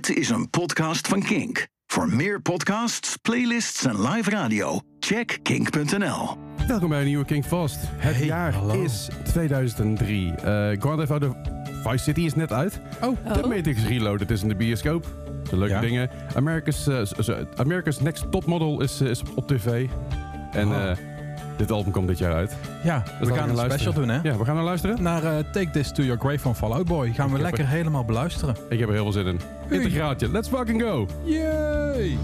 Dit is een podcast van Kink. Voor meer podcasts, playlists en live radio, check kink.nl. Welkom bij een nieuwe King Fast. Het Hey, jaar hallo. is 2003. Eh Grand Theft Auto Vice City is net uit. Oh, De Matrix Reloaded is in de bioscoop. Zijn leuke Ja. dingen. America's, eh, America's Next Top Model is, eh, is op tv. En Oh. Dit album komt dit jaar uit. ja, we gaan een special doen, hè? Ja, we gaan naar luisteren. Naar eh, Take This To Your Grave van Fall Out Boy. Gaan we lekker helemaal beluisteren. Ik heb er heel veel zin in. Integraatje, let's fucking go! Yay!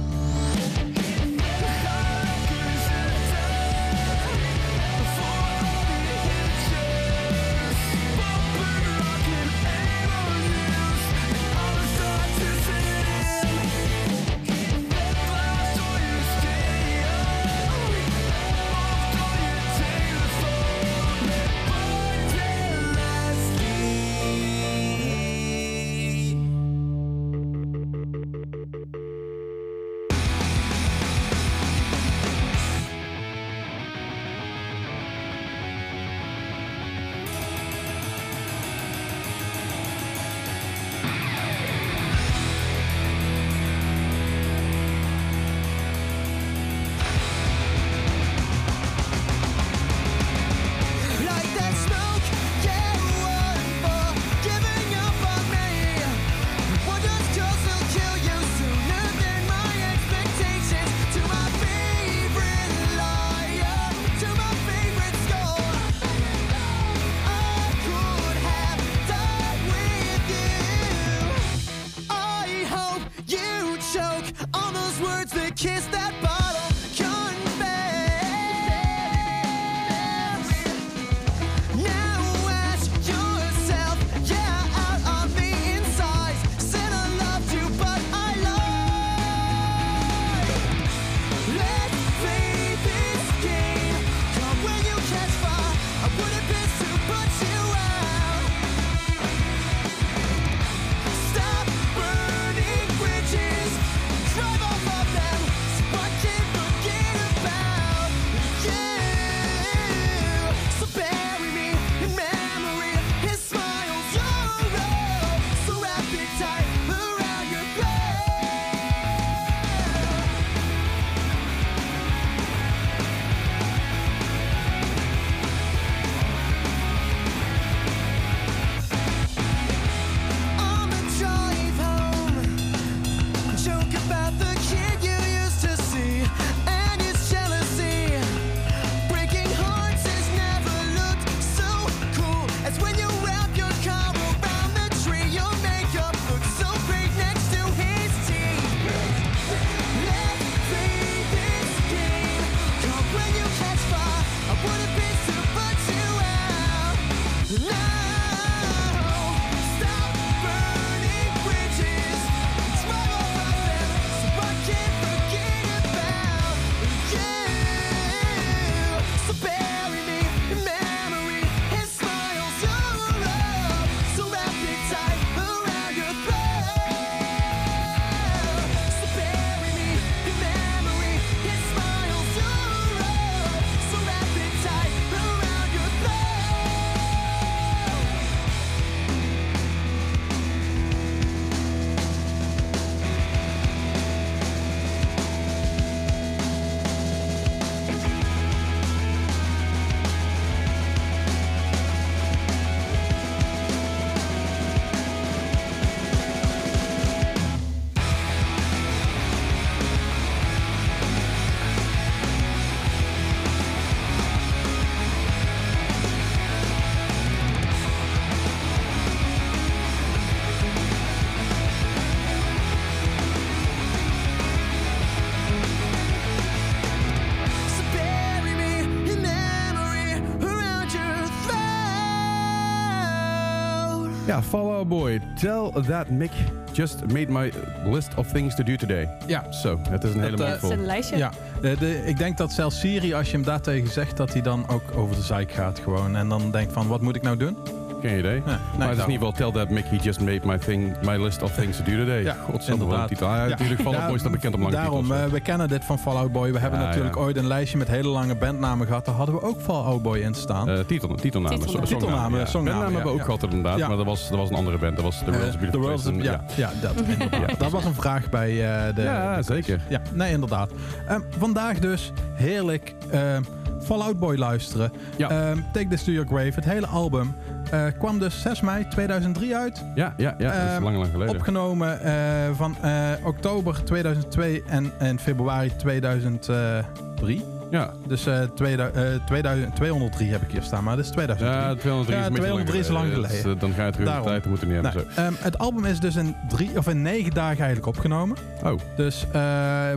Ja, Fall Out Boy. Tell that Mick just made my list of things to do today. Ja. Zo, het is een hele Dat, eh, is een lijstje. Ja, de, de- ik denk dat zelfs Siri, als je hem daartegen zegt, dat hij dan ook over de zeik gaat gewoon. En dan denkt van, wat moet ik nou doen? Geen idee. maar het is in daarom. ieder geval Tell That Mickey Just Made My, thing, my List of Things to Do Today. Ja, Godsamme, wat titel. Ah, ja, natuurlijk, Fall Out Ja, Boy staat bekend om lange Daarom, titels. eh, we kennen dit van Fall Out Boy. We hebben Ja, natuurlijk ja. ooit een lijstje met hele lange bandnamen gehad. Daar hadden we ook Fall Out Boy in staan. Eh, titel, titelnamen. Titelnamen. so- songnamen, Titelnamen, ja. songnamen, Bandnamen hebben we ja, ook gehad inderdaad, Ja. maar dat was, dat was een andere band. Dat was The Eh, World's a Beautiful The World's ja, ja, dat inderdaad. Dat was een vraag bij eh, de... Ja, de- zeker. Ja, nee, inderdaad. Ehm, vandaag dus heerlijk ehm Fall Out Boy luisteren. Ja. Ehm, Take This To Your Grave, het hele album, eh, kwam dus 6 mei 2003 uit. Ja, ja, ja, dat is Ehm, lang, lang geleden. Opgenomen eh, van eh, oktober 2002 en, en februari 2003. Ja, Dus 2000, eh, 2000, 203 heb ik hier staan, maar dat is 2003. ja 203 Ja, is een beetje 203 is lang geleden. Dus, eh, dan ga je terug in de tijd, dat moeten we niet Nou, hebben. ehm, het album is dus in, drie, of in negen dagen eigenlijk opgenomen. zo. Oh, Dus eh,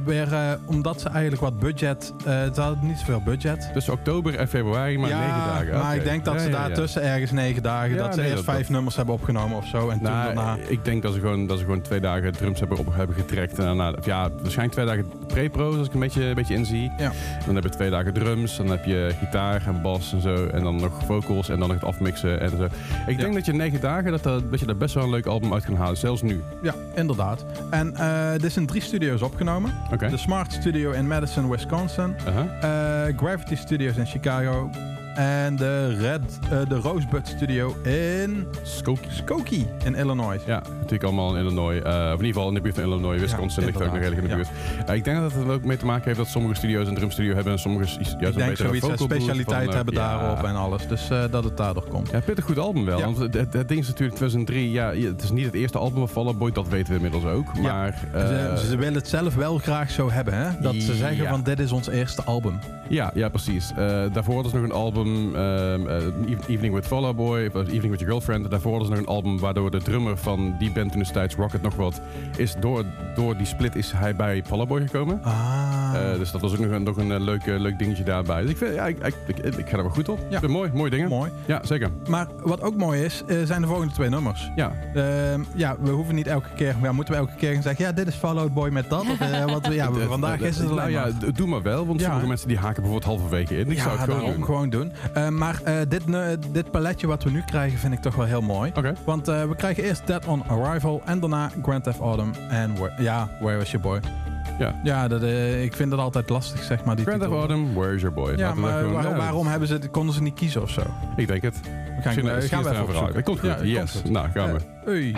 weer eh, omdat ze eigenlijk wat budget... ze hadden niet zoveel budget. tussen oktober en februari, maar ja, negen dagen. maar Oké. ik denk dat Ja, ze daartussen ergens negen dagen... Dat ze nee, eerst dat- vijf nummers hebben opgenomen of zo. En toen Nou, daarna... ik denk dat ze gewoon, dat ze gewoon twee dagen drums hebben, op, hebben getrekt. En daarna, ja, waarschijnlijk twee dagen pre-pro, als ik een beetje, een beetje inzie. Ja. Heb je twee dagen drums, dan heb je gitaar en bas en zo. En dan nog vocals en dan nog het afmixen en zo. Ik denk dat je negen dagen, dat, dat, dat je daar best wel een leuk album uit kan halen. Zelfs nu. Ja, inderdaad. En eh dit is in drie studio's opgenomen. De Smart Studio in Madison, Wisconsin. Eh, Gravity Studios in Chicago. En de, Red, eh, de Rosebud Studio in Skokie. Skokie in Illinois. Ja, natuurlijk allemaal in Illinois. eh, of in ieder geval in de buurt van Illinois. Wisconsin ligt ook nog redelijk in de buurt. Ja, ik denk dat het er ook mee te maken heeft dat sommige studio's een drumstudio hebben en sommige juist Ik een denk zoiets, specialiteit van, eh, hebben ja. daarop en alles. Dus eh, dat het daardoor komt. Ja, pittig goed album wel. Want het, ding is natuurlijk 2003. Ja, het is niet het eerste album van Out Boy, dat weten we inmiddels ook. Maar eh, ze, ze willen het zelf wel graag zo hebben, hè? Dat ze zeggen van dit is ons eerste album. ja, ja, precies. Eh, daarvoor ze nog een album, ehm, eh, Evening with Fall Out Boy, of Evening with Your Girlfriend. Daarvoor hadden ze nog een album waardoor de drummer van die band toen destijds, Rocket nog wat, is door, door die split is hij bij Fall Out Boy gekomen. Ah. Eh, dus dat was ook nog een, nog een eh, leuk, eh, leuk dingetje daarbij. Dus ik, vind, ja, ik, ik, ik, ik ga er wel goed op. Ja. Mooi, mooie dingen. Mooi. Ja, zeker. Maar wat ook mooi is, eh, zijn de volgende twee nummers. Ja, Ehm, ja, we hoeven niet elke keer, ja, moeten we elke keer zeggen, ja, dit is Fall Out Boy met dat. Of, eh, wat, ja, Eh, vandaag eh, is het nou alleen ja, maar. d- doe maar wel, want Ja. sommige mensen die haken bijvoorbeeld halverwege in. Ik ja, zou het gewoon doen. gewoon doen. Eh, maar eh, dit, dit paletje wat we nu krijgen vind ik toch wel heel mooi. Oké. Want eh, we krijgen eerst Dead on Arrival en daarna Grand Theft Autumn en Where- ja, Where Was Your Boy. Ja. Ja, dat, ik vind dat altijd lastig, zeg maar. Die Grand Theft. Autumn, Where's Your Boy? Ja, maar ja, waarom hebben ze, konden ze niet kiezen of zo? Ik denk het. We gaan, Misschien, misschien gaan we even. Komt goed. Ja, yes. komt. Nou, gaan we. Eh,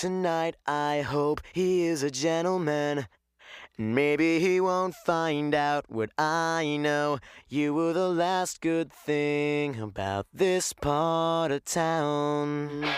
tonight? I hope he is a gentleman. Maybe he won't find out what I know. You were the last good thing about this part of town.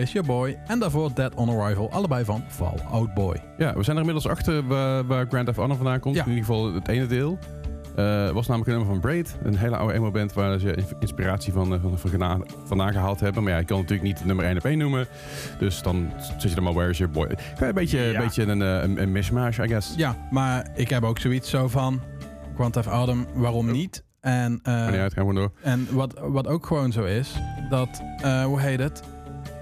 Is Your Boy? En daarvoor Dead on Arrival, allebei van Fall Out Boy. Ja, we zijn er inmiddels achter waar, waar Grand Theft Auto vandaan komt. Ja. In ieder geval het ene deel. Eh was namelijk een nummer van Braid. Een hele oude emo-band waar ze in- inspiratie van, eh, van, vandaan gehaald hebben. Maar ja, ik kan natuurlijk niet nummer 1 op 1 noemen. Dus dan zit je er maar Where is Your Boy. Een beetje, Ja. beetje een, eh, een, een mishmash, I guess. Ja, maar ik heb ook zoiets zo van Grand Theft Autumn, waarom niet? En, Maar niet uit, gaan we door. en wat, wat ook gewoon zo is, dat, hoe heet het?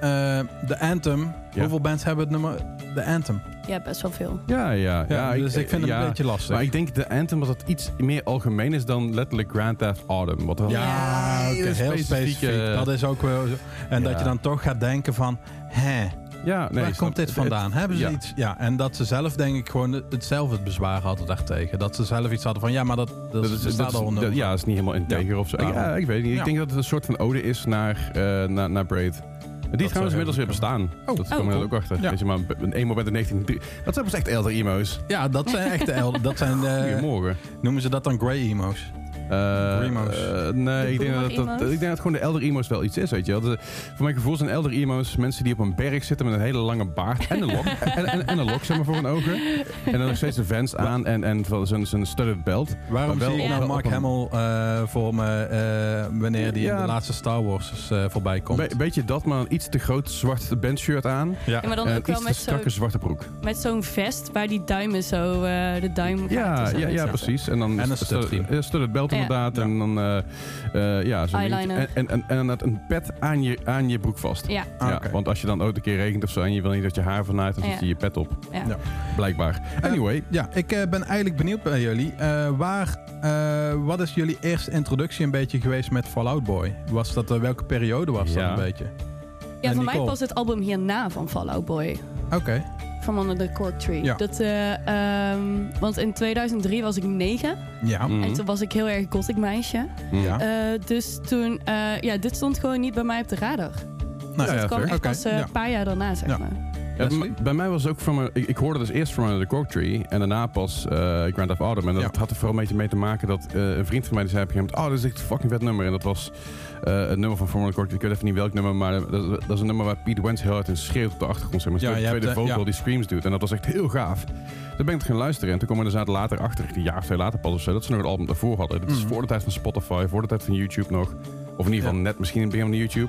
Eh, de Anthem, Ja. hoeveel bands hebben het nummer? De Anthem. Ja, best wel veel. Ja, ja. Ja, ja dus ik vind het ja. een beetje lastig. Maar ik denk de Anthem dat het iets meer algemeen is dan letterlijk Grand Theft Autumn. Wat wel ja, een oké, hele heel specifiek. Dat is ook wel. En Ja. dat je dan toch gaat denken van, hè, Ja, nee, waar snap- komt dit het- vandaan? Hebben ze ja. iets? Ja, en dat ze zelf denk ik gewoon hetzelfde het bezwaar hadden daartegen. Dat ze zelf iets hadden van, ja, maar dat, dat, Dat is, staat al onder. dat- ja, dat is niet helemaal integer of zo. Ja, ik weet niet. Ik denk dat het een soort van ode is naar, eh naar, naar Braid. Die zou trouwens inmiddels weer bestaan. Oh. dat Oh, komen we cool. ook achter. Ja. Weet je, maar een emo band in 19... Dat zijn pas echt elder emo's. Ja, dat zijn echte el- Dat zijn, eh, Goedemorgen. noemen ze dat dan grey emo's? Eh, Emos. eh, nee, ik denk, dat, ik denk dat gewoon de elder emo's wel iets is, weet je wel. De- voor mijn gevoel zijn elder emo's mensen die op een berg zitten met een hele lange baard en een lok. en, en, en een lok, zeg maar, voor hun ogen. En dan nog steeds een Vans aan en, en van zo'n zo'n studded belt. Waarom wel zie ik nou Mark een- Hamill eh, voor me eh, wanneer die in de laatste Star Wars eh, voorbij komt? Be- beetje dat, maar een iets te groot zwart bandshirt aan. ja. Ja, maar dan ook iets wel te met zo'n strakke zwarte broek. met zo'n vest waar die duimen zo, eh, de duim Ja, zo ja, in ja, precies. En dan En een studded belt. Inderdaad. Ja. En dan eh, eh, ja, dingetje. En, en, en, en een pet aan je, aan je broek vast. Ja, Ah. Want als je dan ook een keer regent of zo en je wil niet dat je haar vanuit, dan Ja. zet je je pet op. ja. Ja. Blijkbaar. Anyway, Ja, ik eh, ben eigenlijk benieuwd bij jullie. Eh, waar, eh, wat is jullie eerste introductie een beetje geweest met Fallout Boy? Was dat, welke periode was Ja. dat een beetje? Ja, En voor mij pas het album hierna van Fall Out Boy. Oké. From Under the Cork Tree. Ja. Dat, eh, ehm, want in 2003 was ik negen. Ja. Mhm. En toen was ik heel erg gothic meisje. mm. Ja. Eh, dus toen, eh, ja, dit stond gewoon niet bij mij op de radar. Nou, Ja, Het ja, kwam echt pas ja. een paar jaar daarna, zeg Ja. maar. Ja, bij, mij was het ook van ik, ik hoorde dus eerst van the Cork Tree en daarna pas eh, Grand Theft Auto. En dat Ja. had er vooral een beetje mee te maken dat eh, een vriend van mij die zei op een gegeven moment, oh, dat is echt een fucking vet nummer. En dat was eh, het nummer van Formula Cork. Ik weet even niet welk nummer, maar dat, dat is een nummer waar Pete Wentz heel hard in schreeuwt op de achtergrond. Zeg maar. Ja, de tweede hebt, eh, vocal die screams doet. En dat was echt heel gaaf. Daar ben ik gaan luisteren. En toen kwam er zaten later achter, een jaar of twee later pas of zo, dat ze nog een album daarvoor hadden. Dat is Mhm. voor de tijd van Spotify, voor de tijd van YouTube nog. Of in ieder geval net misschien in het begin van YouTube.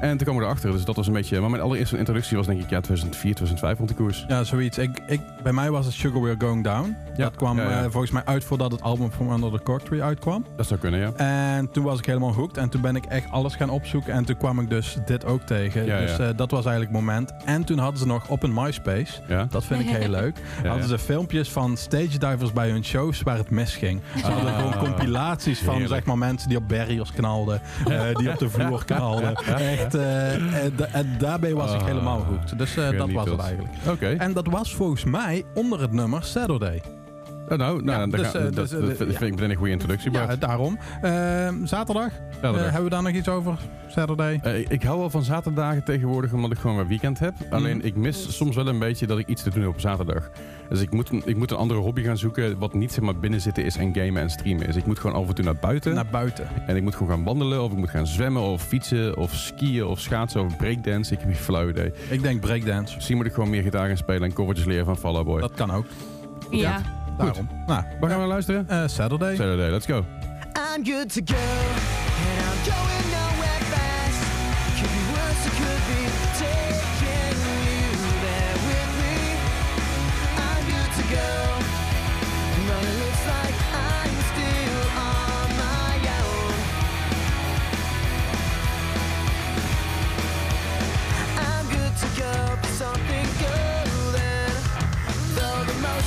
En toen kwam ik erachter, dus dat was een beetje... Maar mijn allereerste introductie was denk ik ja, 2004, 2005 rond die koers. Ja, zoiets. Ik, ik, bij mij was het Sugar We're Going Down. Ja, Dat kwam ja, ja. eh, volgens mij uit voordat het album From Under the Cork Tree uitkwam. Dat zou kunnen, ja. En toen was ik helemaal hooked. En toen ben ik echt alles gaan opzoeken. En toen kwam ik dus dit ook tegen. Ja, dus ja. eh, dat was eigenlijk het moment. En toen hadden ze nog op een MySpace. Ja, Dat vind ik heel leuk. ja, hadden ja. ze filmpjes van stage divers bij hun shows waar het misging. Ze hadden Ah. gewoon compilaties van Heerlijk. zeg maar, mensen die op barriers knalden. eh, die op de vloer knalden. Echt, eh, en, da- en daarbij was ik Ah. helemaal hooked. Dus eh, dat was het eigenlijk. Oké. En dat was volgens mij onder het nummer Saturday. Oh, nou, nou Ja, dan dus, ga- dat, dus, dat vind ik meteen een goede introductie, Ja, daarom. Ehm, zaterdag. Dat Eh, hebben we daar nog iets over? Saturday. Eh, ik- ik hou wel van zaterdagen tegenwoordig, omdat ik gewoon weer weekend heb. Alleen Mhm. ik mis soms wel een beetje dat ik iets te doen heb op zaterdag. Dus ik moet, een, ik moet een andere hobby gaan zoeken, wat niet zeg maar binnen zitten is en gamen en streamen is. Ik moet gewoon af en toe naar buiten. Naar buiten. En ik moet gewoon gaan wandelen, of ik moet gaan zwemmen, of fietsen, of skiën, of schaatsen, of breakdance. Ik heb geen flauw idee. Ik denk breakdance. Misschien moet ik gewoon meer gitaar gaan spelen en covertjes leren van Fall Out Boy. Dat kan ook. Ja. Daarom. Nou, Waar gaan we luisteren? eh, Saturday. Saturday, let's go. I'm good to go, and I'm going nowhere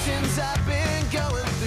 emotions I've been going through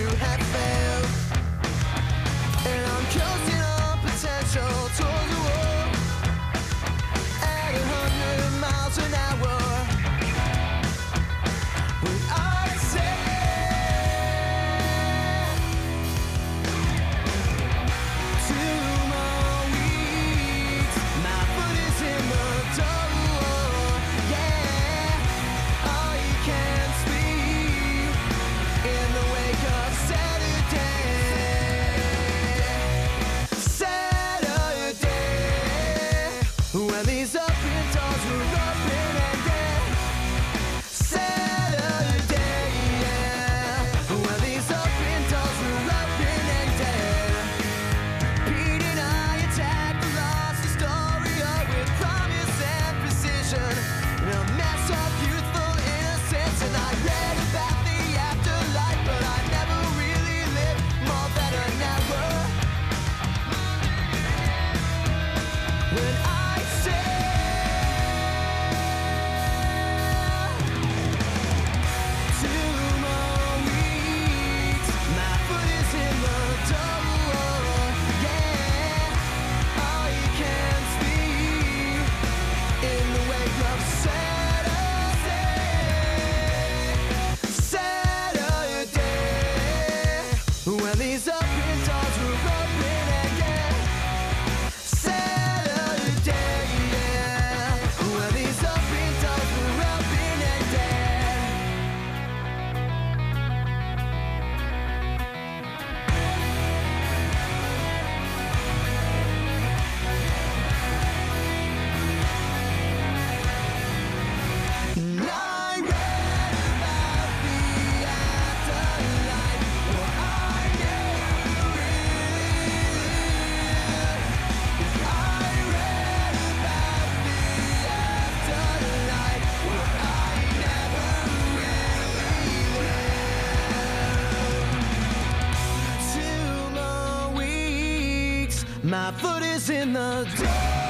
foot is in the door.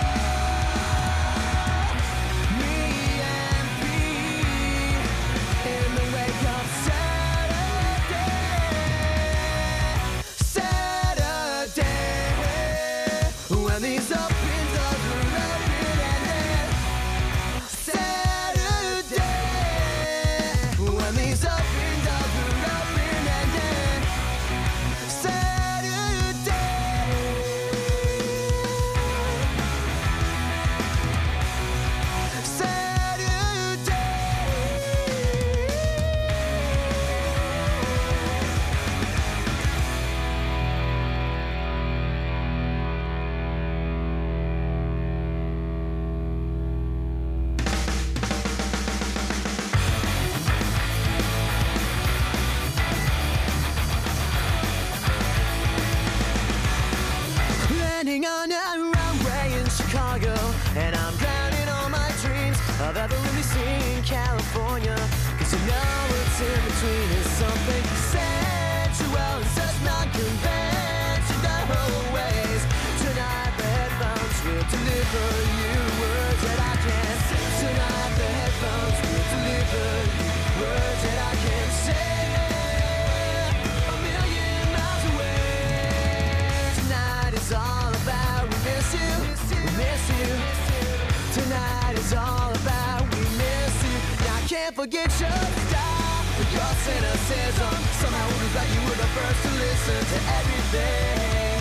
Listen to everything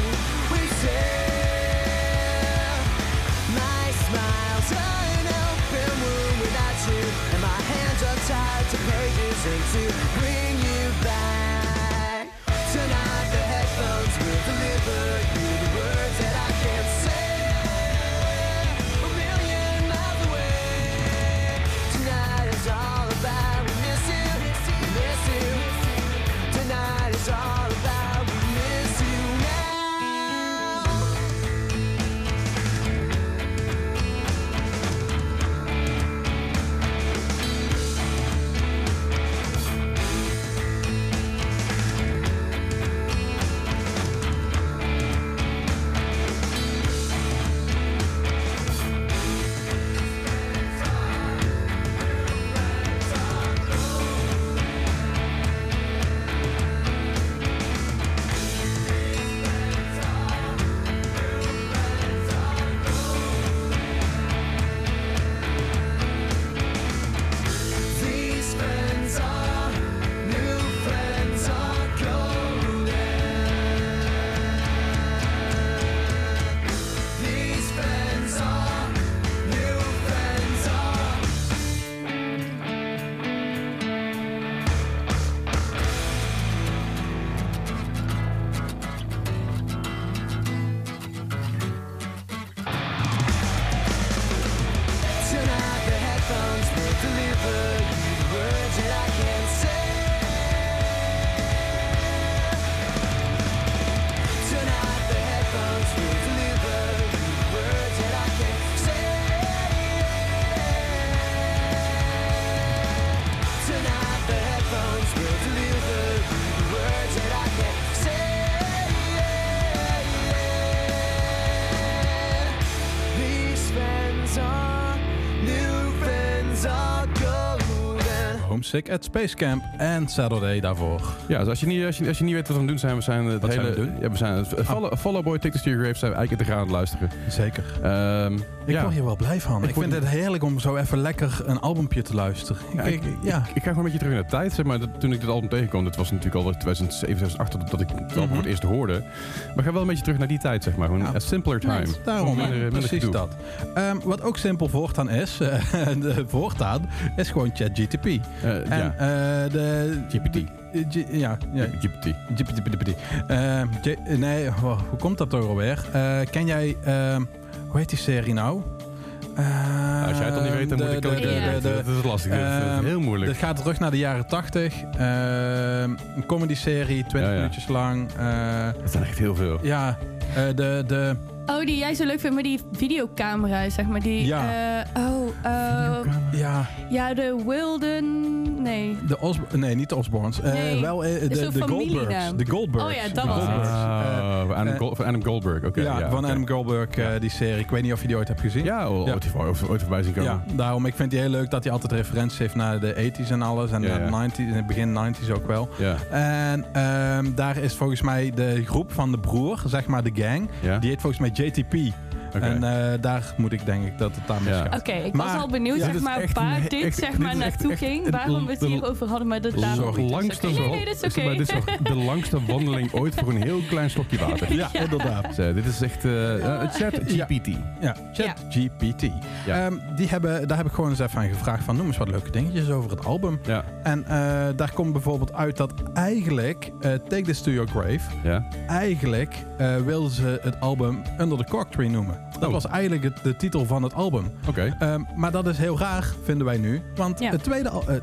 we say. My smile's an open wound without you, and my hands are tied to pages and to Homesick at Space Camp en Saturday daarvoor. Ja, dus als je, niet, als, je, als je niet weet wat we aan het doen zijn, we zijn het Wat zijn hele... we aan het doen? Ja, we zijn het, follow, follow Boy, Take the Grave zijn we eigenlijk integraal aan het luisteren. Zeker. Ehm, Ik ja. word hier wel blij van. Ik, vind het heerlijk om zo even lekker een albumpje te luisteren. Ja, ik, ik, ja. ik ga gewoon een beetje terug in de tijd. Zeg maar, dat, toen ik dit album tegenkwam, dat was natuurlijk al 2007, 2008 dat ik het album voor het eerst hoorde. Maar ik ga wel een beetje terug naar die tijd, zeg maar. Gewoon Ja. a simpler time. Daarom, minder, minder precies gedoe. dat. Ehm, wat ook simpel voortaan is, eh, de voortaan, is gewoon ChatGTP. Eh, En ja, eh, de... GPT. G- ja, ja. GPT. GPT. Eh, nee, hoe komt dat toch alweer? Eh, ken jij, ehm, hoe heet die serie nou? Eh, Als jij het dan niet weet, dan de- moet ik ook... de- de- dat is lastig. Ehm, heel moeilijk. Het gaat terug naar de jaren 80. Ehm, een comedy-serie, 20 Ja, ja. minuutjes lang. Eh, Dat zijn echt heel veel. ja, eh, de, de, Oh, die jij zo leuk vindt met die videocamera, zeg maar. Die, Ja. eh, oh, oh. ja, Ja, de Wilden... Nee. De Os nee, niet de Osborns. Eh, Nee, wel is de, zo'n de Goldbergs. De Goldbergs. Oh ja, dat De was het. Goldbergs. Ah, Eh, van Adam, Gol- van Adam Goldberg, oké. ja, ja, van. Adam Goldberg, eh, die serie. Ik weet niet of je die ooit hebt gezien. Ja, ooit, ooit, voorbij zien komen. Ja, daarom. Ik vind die heel leuk dat hij altijd referenties heeft naar de 80s en alles. En de ja. 90s, in het begin 90s ook wel. Ja. En ehm, daar is volgens mij de groep van de broer, zeg maar de gang. Die heet volgens mij JTP. En eh, daar moet ik denk ik dat het daar Ja. misgaat. Oké, ik Maar- was al benieuwd Ja, zeg dit maar, echt waar dit echt- zeg dit maar naartoe echt ging. Waarom we het hierover hadden, maar dat daarom niet. Langste oké. Nee, nee, dat is oké. maar dit is de langste wandeling ooit voor een heel klein slokje water. Ja, inderdaad. Dit is echt eh eh, chat GPT. Ja, ChatGPT. Ja. Ehm, die hebben, daar heb ik gewoon eens even aan gevraagd van noem eens wat leuke dingetjes over het album. Ja. En eh, daar komt bijvoorbeeld uit dat eigenlijk eh, Take This To Your Grave, Ja. eigenlijk eh wilden ze het album Under the Cork Tree noemen. Dat Oh. was eigenlijk het, de titel van het album. Oké. Ehm, maar dat is heel raar, vinden wij nu. Want Ja. het tweede, eh,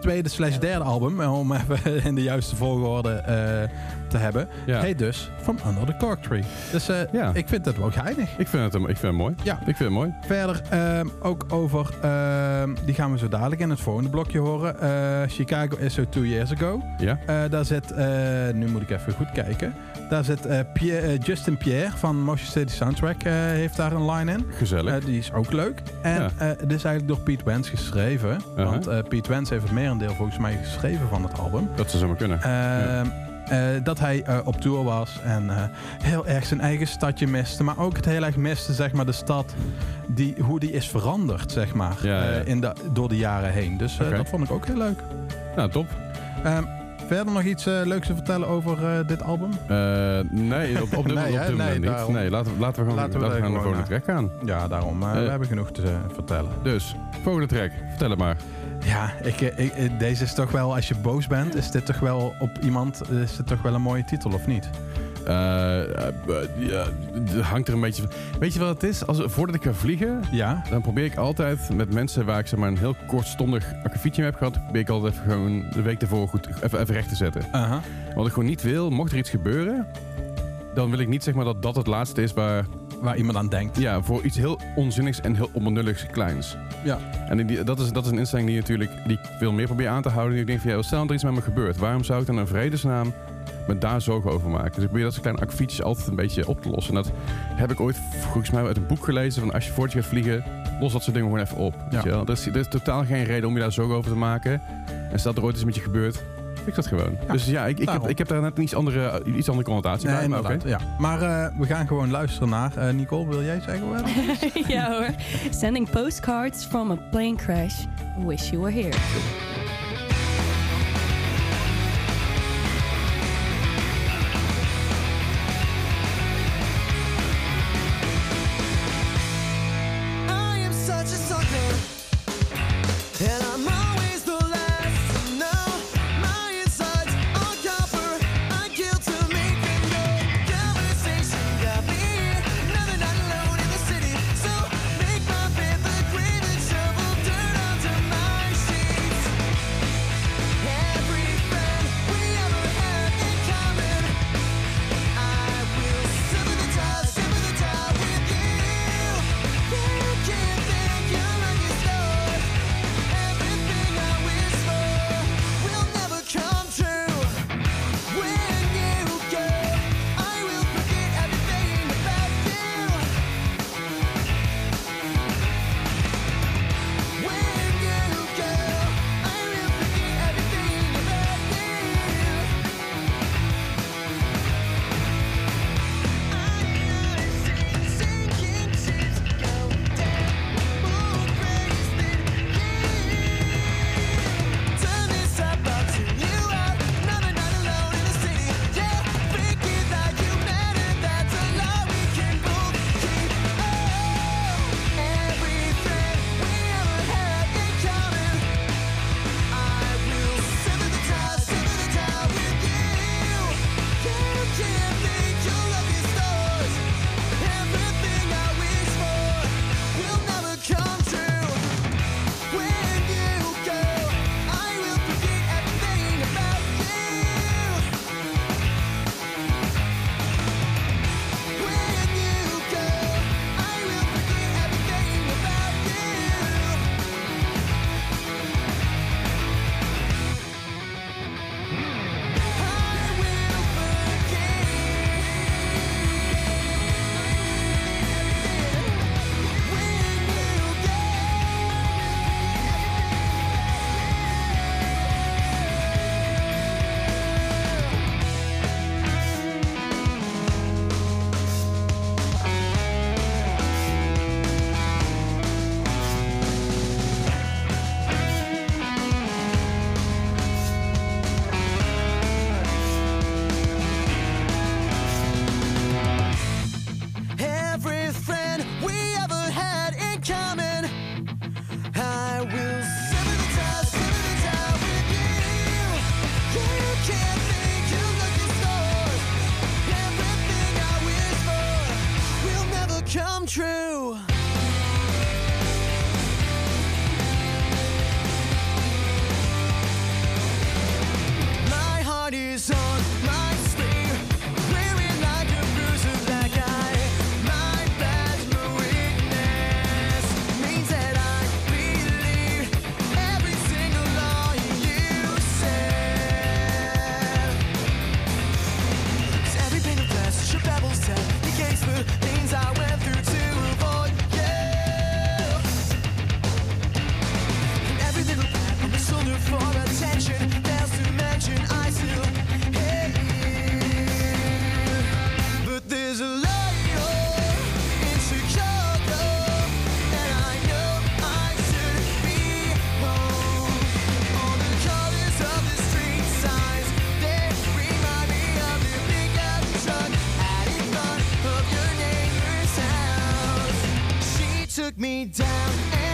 tweede slash derde album, eh, om even in de juiste volgorde eh, te hebben, Ja. heet dus From Under the Cork Tree. Dus eh, Ja. ik vind het wel geinig. Ik vind het, ik vind het mooi. Ja. Ik vind het mooi. Verder ehm, ook over, ehm, die gaan we zo dadelijk in het volgende blokje horen. Eh, Chicago is so two years ago. Ja. Eh, daar zit, nu moet ik even goed kijken. Daar zit Pierre- Justin Pierre van Motion City Soundtrack, heeft daar een line in. Gezellig. Die is ook leuk. En Ja. het is eigenlijk door Pete Wentz geschreven. Uh-huh. Want Pete Wentz heeft het merendeel volgens mij geschreven van het album. dat zou zomaar kunnen. Ehm, eh, dat hij eh, op tour was en eh, heel erg zijn eigen stadje miste. Maar ook het heel erg miste, zeg maar, de stad. Die, hoe die is veranderd, zeg maar, Ja, ja. eh, in de, door de jaren heen. Dus eh, dat vond ik ook heel leuk. nou, top. Ehm, verder nog iets eh, leuks te vertellen over eh, dit album? Eh, nee, op, op dit, Nee, op hè? dit Nee, moment niet. daarom. Nee, laten, we- laten we gewoon Laten laten we we gaan de volgende track gaan. Ja, daarom. eh, Eh. we hebben genoeg te eh, vertellen. Dus, volgende track. Vertel het maar. Ja, ik, eh, ik, eh, deze is toch wel, als je boos bent, is dit toch wel op iemand, is dit toch wel een mooie titel, of niet? Eh, eh, hangt er een beetje van. Weet je wat het is? Als, voordat ik ga vliegen, Ja? dan probeer ik altijd met mensen waar ik zeg maar, een heel kortstondig akkefietje mee heb gehad, probeer ik altijd even gewoon de week ervoor goed even, even recht te zetten. Aha. Wat ik gewoon niet wil, mocht er iets gebeuren, dan wil ik niet zeg maar dat dat het laatste is waar, Waar iemand aan denkt. ja, voor iets heel onzinnigs en heel onbenulligs kleins. Ja. En die, dat, is, dat is een instelling die natuurlijk die ik veel meer probeer aan te houden. Ik denk van, ja, stel dat er iets met me gebeurt. Waarom zou ik dan een vredesnaam me daar zorgen over maken? Dus ik probeer dat soort kleine akkefietjes altijd een beetje op te lossen. En dat heb ik ooit volgens mij uit een boek gelezen. Van als je voordat je gaat vliegen, los dat soort dingen gewoon even op. Weet Ja. je wel? Er, is, er is totaal geen reden om je daar zorgen over te maken. En stel dat er ooit iets met je gebeurt, fix dat gewoon. Ja, dus ja, ik, ik, heb, daarom. ik heb daar net een iets andere, iets andere connotatie Nee, bij. Maar. Ja. Maar eh, we gaan gewoon luisteren naar. eh, Nicole, wil jij zeggen wat? ja hoor. Sending postcards from a plane crash. Wish you were here. Took me down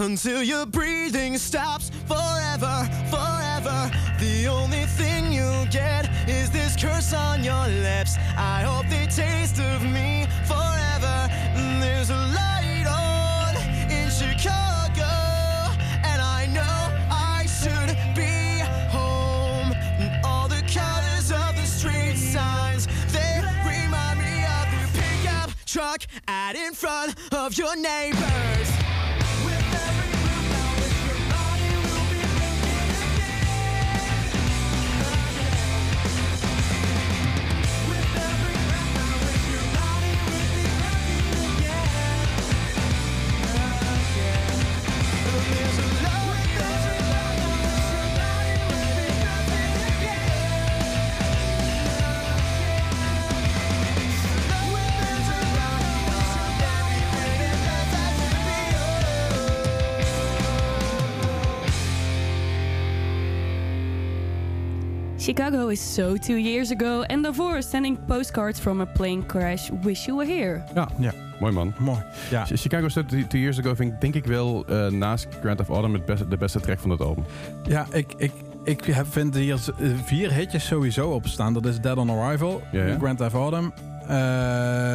until your breathing stops forever, forever. The only thing you'll get is this curse on your lips. I hope they taste of me forever. There's a light on in Chicago, and I know I should be home. And all the colors of the street signs, they remind me of the pickup truck out in front of your neighbors. Chicago is so two years ago. En daarvoor sending postcards from a plane crash. Wish you were here. Ja, Ja. mooi man. Mooi. Ja. Chicago State Two two Years Ago vind ik denk ik wel eh, naast Grand of Autumn het beste, de beste track van het album. Ja, ik, ik, ik heb, vind hier eh, vier hitjes sowieso op staan. Dat is Dead on Arrival, Ja, ja. Grand Theft Autumn,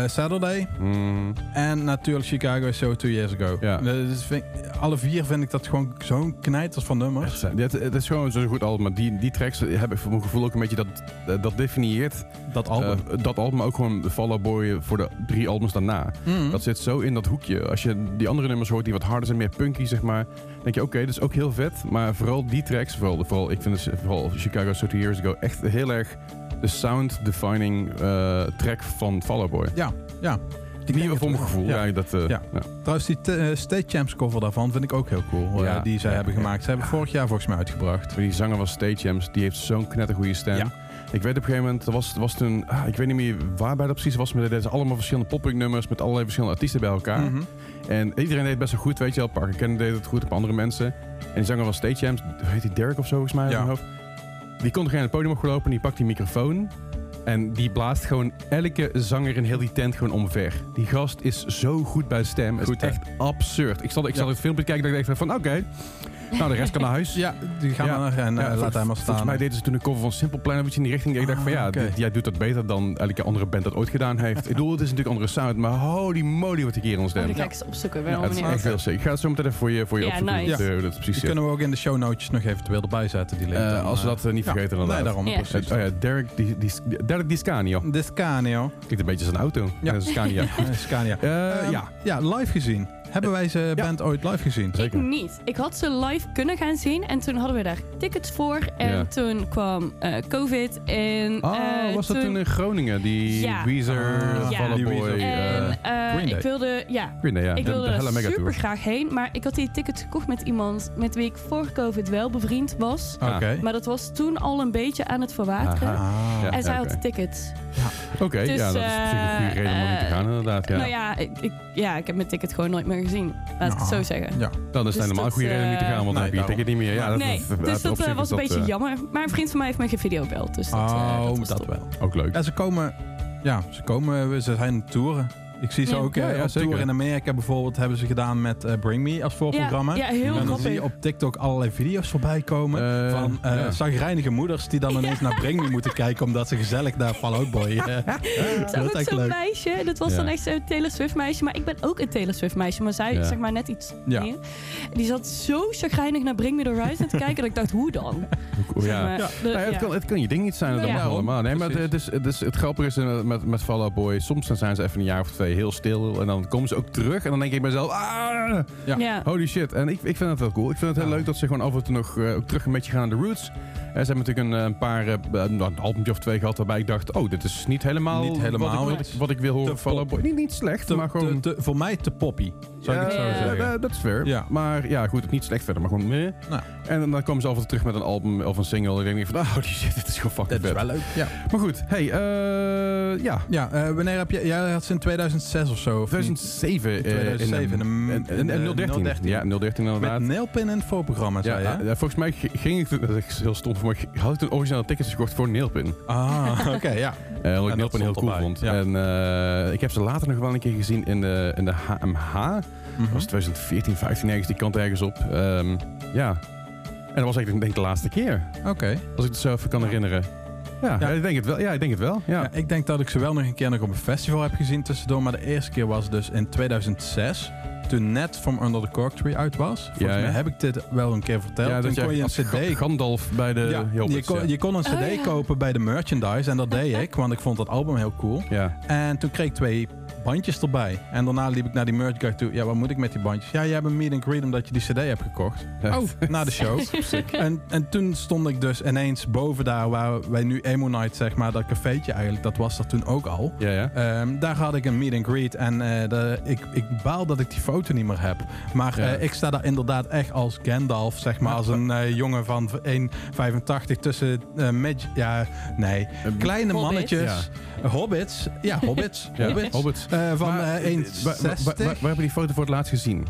Saturday Mm, en natuurlijk Chicago is So Two Years Ago. Ja. Dus vind alle vier vind ik dat gewoon zo'n knijters van nummers. het, het is gewoon zo'n goed album, maar die, die tracks heb ik voor mijn gevoel ook een beetje dat, eh, dat definieert Dat album. eh, dat album, maar ook gewoon de Fall Out Boy voor de drie albums daarna. Mhm. Dat zit zo in dat hoekje. Als je die andere nummers hoort die wat harder zijn, meer punky zeg maar, denk je oké, dat is ook heel vet. Maar vooral die tracks, vooral, vooral ik vind dus, vooral Chicago So Two Years Ago echt heel erg de sound-defining eh, track van Fall Out Boy. ja, ja. Die nieuwe voor mijn gevoel. Ja. Ja. dat, eh, Ja. ja. Trouwens, die eh, State Champs cover daarvan vind ik ook heel cool. die zij hebben gemaakt. Ze hebben vorig jaar volgens mij uitgebracht. Die zanger was Stage Jams, die heeft zo'n knettergoeie stem. Ik weet op een gegeven moment, er was, was toen, ah, ik weet niet meer waarbij dat precies was, maar er deden ze allemaal verschillende popping nummers met allerlei verschillende artiesten bij elkaar. Mhm. En iedereen deed het best wel goed, weet je wel. Parker Cannon deed het goed op andere mensen. En die zanger was Stage Jams, hoe heet die Derek of zo volgens mij Ja. mijn hoofd. Die komt gewoon aan het podium opgelopen, die pakt die microfoon. En die blaast gewoon elke zanger in heel die tent gewoon omver. Die gast is zo goed bij stem. Het is echt absurd. Ik zat, ik zat het filmpje te kijken en ik dacht van oké, nou de rest kan naar huis. Ja, die gaan Ja. we naar en Ja, eh, laat hij maar staan. Volgens mij deden ze toen een cover van Simple Plan iets in die richting. Ik dacht van Ah, ja, dit- jij doet dat beter dan elke andere band dat ooit gedaan heeft. ik bedoel, het is natuurlijk andere sound, maar holy moly wat ik hier ons Oh, stem. die ga ik eens opzoeken. Ja, wel heel sick. Ik ga het zo meteen even voor je, voor je Ja, opzoeken. nice. hoe het, eh, dat precies Die kunnen we ook in de show notes nog eventueel erbij zetten. Die link Eh, als we eh. dat eh, niet ja. vergeten dan Nee, daarom. Ja. Precies. oh ja, Derek, die, die, Derek Discanio. Discanio. Klinkt een beetje als een auto. Ja. Ja. Scania. Eh, Scania. Eh, Ehm, ja. ja, live gezien. Hebben wij ze Ja. band ooit live gezien? Zeker. Ik niet. Ik had ze live kunnen gaan zien. En toen hadden we daar tickets voor. En Ja. toen kwam eh, COVID. En, Oh, eh, was dat toen in Groningen? Die Ja. Weezer, Ah, Ja. Fall Out Die Boy. Weezer. eh, En eh, Green Day. ik wilde, ja, Green Day, ja. ik de, wilde de Hella er Mega super Tour. graag heen. Maar ik had die tickets gekocht met iemand met wie ik voor COVID wel bevriend was. Oké. Maar dat was toen al een beetje aan het verwateren. Aha. Ah. Ja. En zij oké. had de tickets. Oké, Dus, ja, dat is op zich een goede eh, reden om er niet te eh, gaan, inderdaad. Ja. Nou ja ik, ik, ja, ik heb mijn ticket gewoon nooit meer gezien. Laat ik het Nou, zo zeggen. Ja. dan is het dus helemaal een dat, goede reden om niet te gaan, want dan heb je je daarom. ticket niet meer. Ja, dat, nee, dat- dus op dat zich eh, is was een beetje eh, jammer. Maar een vriend van mij heeft me gevideobeld. Dus dat, eh, Oh, dat was dat top. wel. Ook leuk. Ja, ze komen, ja, ze komen, ze zijn toeren. Ik zie ze Ja. ook eh, Ja, ja, op zeker. tour in Amerika bijvoorbeeld hebben ze gedaan met eh, Bring Me als voorprogramma. Ja, ja, heel en dan grappig. zie je op TikTok allerlei video's voorbij komen Eh, van eh ja. zagrijnige moeders die dan ineens naar Bring Me moeten kijken omdat ze gezellig naar Fall Out Boy. eh, dat zag is ook echt zo'n meisje. Dat was Ja. dan echt zo'n Taylor Swift meisje. Maar ik ben ook een Taylor Swift meisje. Maar zij, Ja. zeg maar, net iets Ja. meer. Die zat zo chagrijnig naar Bring Me The Horizon te kijken. dat ik dacht, hoe dan? Zeg Ja. maar, Ja. de- Nou ja, het, ja. kan, het kan je ding niet zijn, dat Ja. mag Daarom, allemaal. Nee, maar het, is, het, is, het grappige is eh, met, met Fall Out Boy, soms dan zijn ze even een jaar of twee heel stil en dan komen ze ook terug en dan denk ik bij mezelf, ah, Ja. Ja. holy shit. En ik, ik vind het wel cool. Ik vind het heel Ja. leuk dat ze gewoon af en toe nog eh, ook terug een beetje gaan naar de roots. En ze hebben natuurlijk een, eh, een paar, eh, een albumje of twee gehad waarbij ik dacht, oh, dit is niet helemaal, Niet helemaal wat, ik, wat, iets. ik, wat ik wil horen pop. Niet, niet slecht, te- maar gewoon... te- te- voor mij te poppy, zou ik het zo zeggen. Ja, dat is fair. Ja. Maar ja, goed, niet slecht verder, maar gewoon meh. Nou. En dan, komen ze af en toe terug met een album of een single. En dan denk ik van, oh, die shit, dit is gewoon fucking Dat is wel leuk. Ja, Maar goed, hey, eh ja. ja eh, wanneer heb je... Jij had ze in 2006 of zo, of niet? 2007. eh, 2007, in, in een- de- in, in, in de 013. 013. Ja, 013 inderdaad. Met Nailpin in het voorprogramma, ja, zei je? ja, volgens mij ging ik dat is heel stom voor mij, had ik toen originele tickets gekocht voor Nailpin. Ah, oké, ja. Eh omdat ik Nailpin heel cool erbij. vond. Ja. En eh, ik heb ze later nog wel een keer gezien in de, in de HMH. Mhm. Dat was 2014, 15 ergens die kant ergens op. Ehm, ja. En dat was eigenlijk denk ik de laatste keer. Oké. Als ik het zo even kan herinneren. Ja, Ja. ja, ik denk het wel. Ja, ik denk het wel. Ja. Ja, ik denk dat ik ze wel nog een keer nog op een festival heb gezien tussendoor. Maar de eerste keer was dus in 2006. Toen net From Under the Cork Tree uit was. Volgens Ja, ja. mij heb ik dit wel een keer verteld. Ja, toen dat kon je een cd... Ga- Gandalf bij de ja, je, kon, ja. je kon een cd Oh, ja. kopen bij de merchandise. En dat deed ik, want ik vond dat album heel cool. Ja. En toen kreeg ik twee bandjes erbij. En daarna liep ik naar die merch guy toe. Ja, wat moet ik met die bandjes? Ja, jij hebt een meet and greet omdat je die cd hebt gekocht. Oh, na de show. en, en toen stond ik dus ineens boven daar waar wij nu Emo Night, zeg maar, dat cafeetje eigenlijk, dat was er toen ook al. Ja, ja. Ehm, daar had ik een meet and greet en eh, de, ik, ik baal dat ik die foto niet meer heb. Maar Ja. eh, ik sta daar inderdaad echt als Gandalf, zeg maar, als een eh, jongen van 1,85 tussen ja, nee, kleine mannetjes, hobbits, ja, hobbits, Ja, hobbits, Hobbits. Eh, van Maar, eh, eh, waar, waar, waar, 1,60. waar heb je die foto voor het laatst gezien?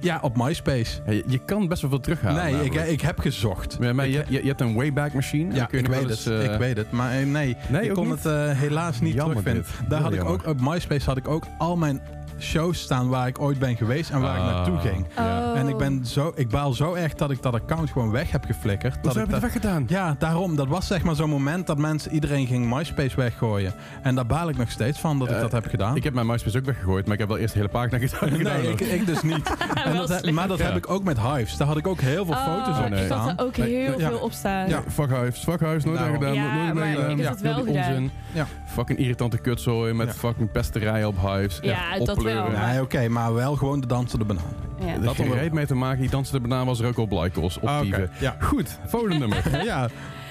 Ja, op MySpace. Ja, je, je kan best wel veel terughalen. nee, ik, ik heb gezocht. Maar, je, je, je hebt een Wayback Machine. ja, kun je ik weet het. ik weet het. Maar nee, Nee, ik kon niet? het helaas niet Jammer terugvinden. dit. Daar Heel had ik ook op MySpace had ik ook al mijn shows staan waar ik ooit ben geweest en waar ik Ah, naartoe ging. Oh. En ik, ben zo, ik baal zo erg dat ik dat account gewoon weg heb geflikkerd. Dat Hoezo ik heb je dat, het weggedaan? ja, daarom. Dat was zeg maar zo'n moment dat mensen, iedereen ging MySpace weggooien. En daar baal ik nog steeds van dat ik Eh, dat heb gedaan. Ik heb mijn MySpace ook weggegooid, maar ik heb wel eerst de hele pagina gedaan. nee, ik, ik dus niet. En dat, maar dat Ja. heb ik ook met Hives. Daar had ik ook heel veel Oh, foto's op nee. Ik had staan. er ook Nee, heel ja. veel op staan. Ja. Fuck huis, fuck huis, nooit Nou. meer gedaan. Ja, nooit meer maar ik heb het wel die gedaan. onzin. Ja. Fucking irritante kutzooi met Ja. fucking pesterijen op hives. Ja, Echt dat Nee, oké, maar wel gewoon de dansende banaan. Ja. Dat had er reet mee te maken. Die dansende banaan was er ook al op Ah. Ja. Goed, volgende nummer. ja.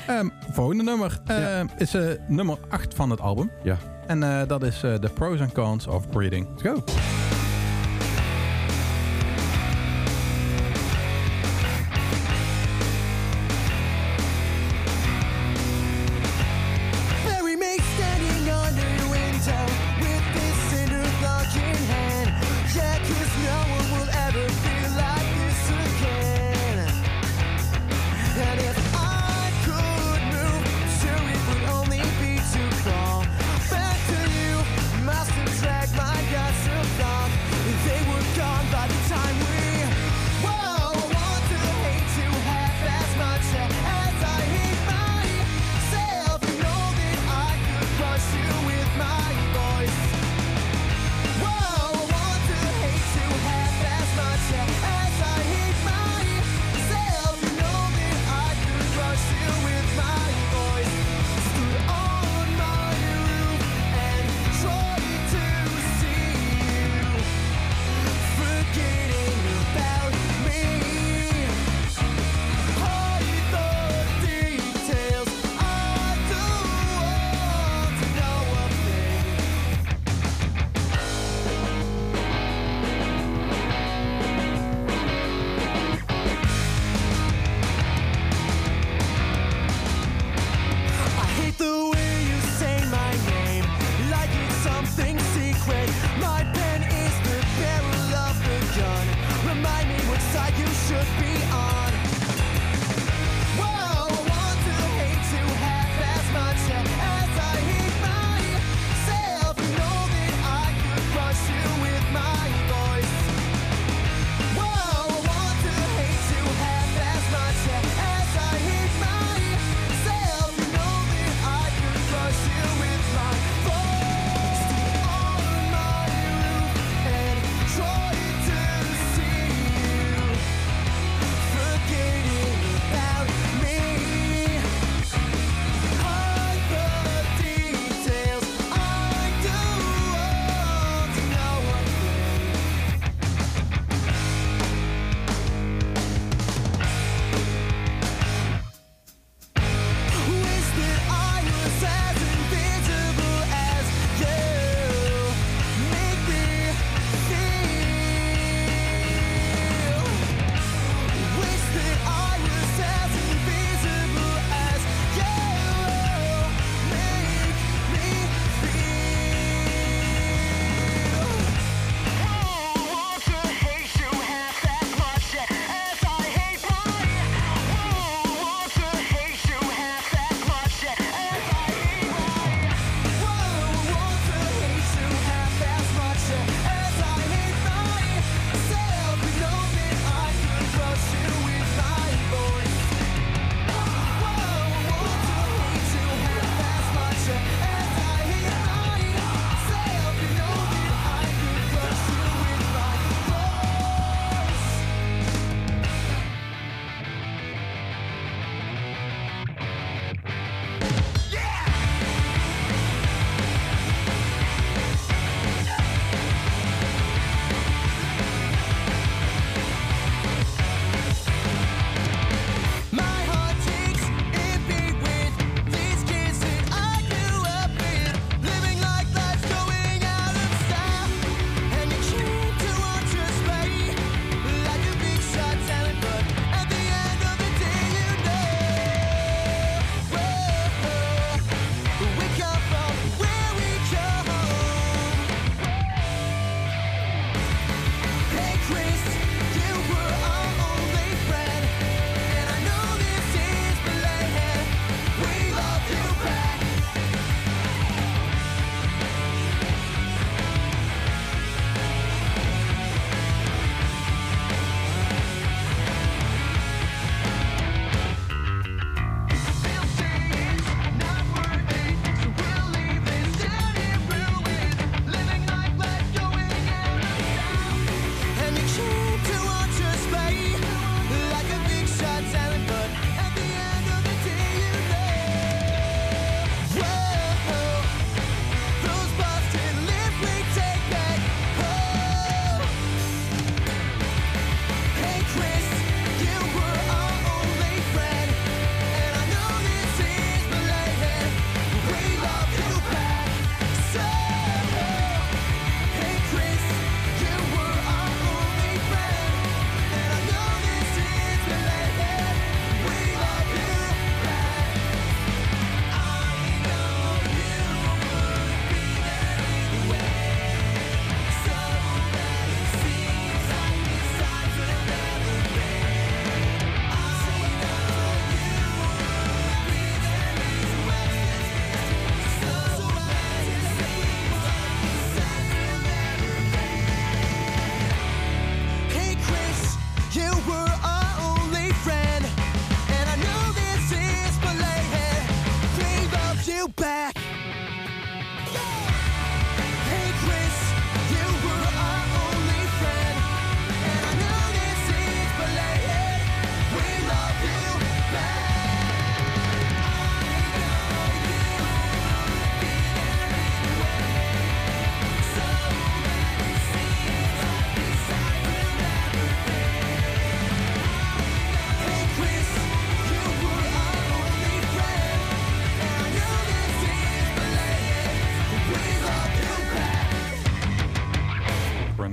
Ehm, volgende nummer eh, Ja. is eh, nummer 8 van het album. Ja. En eh, dat is eh, The Pros and Cons of Breeding. Let's go.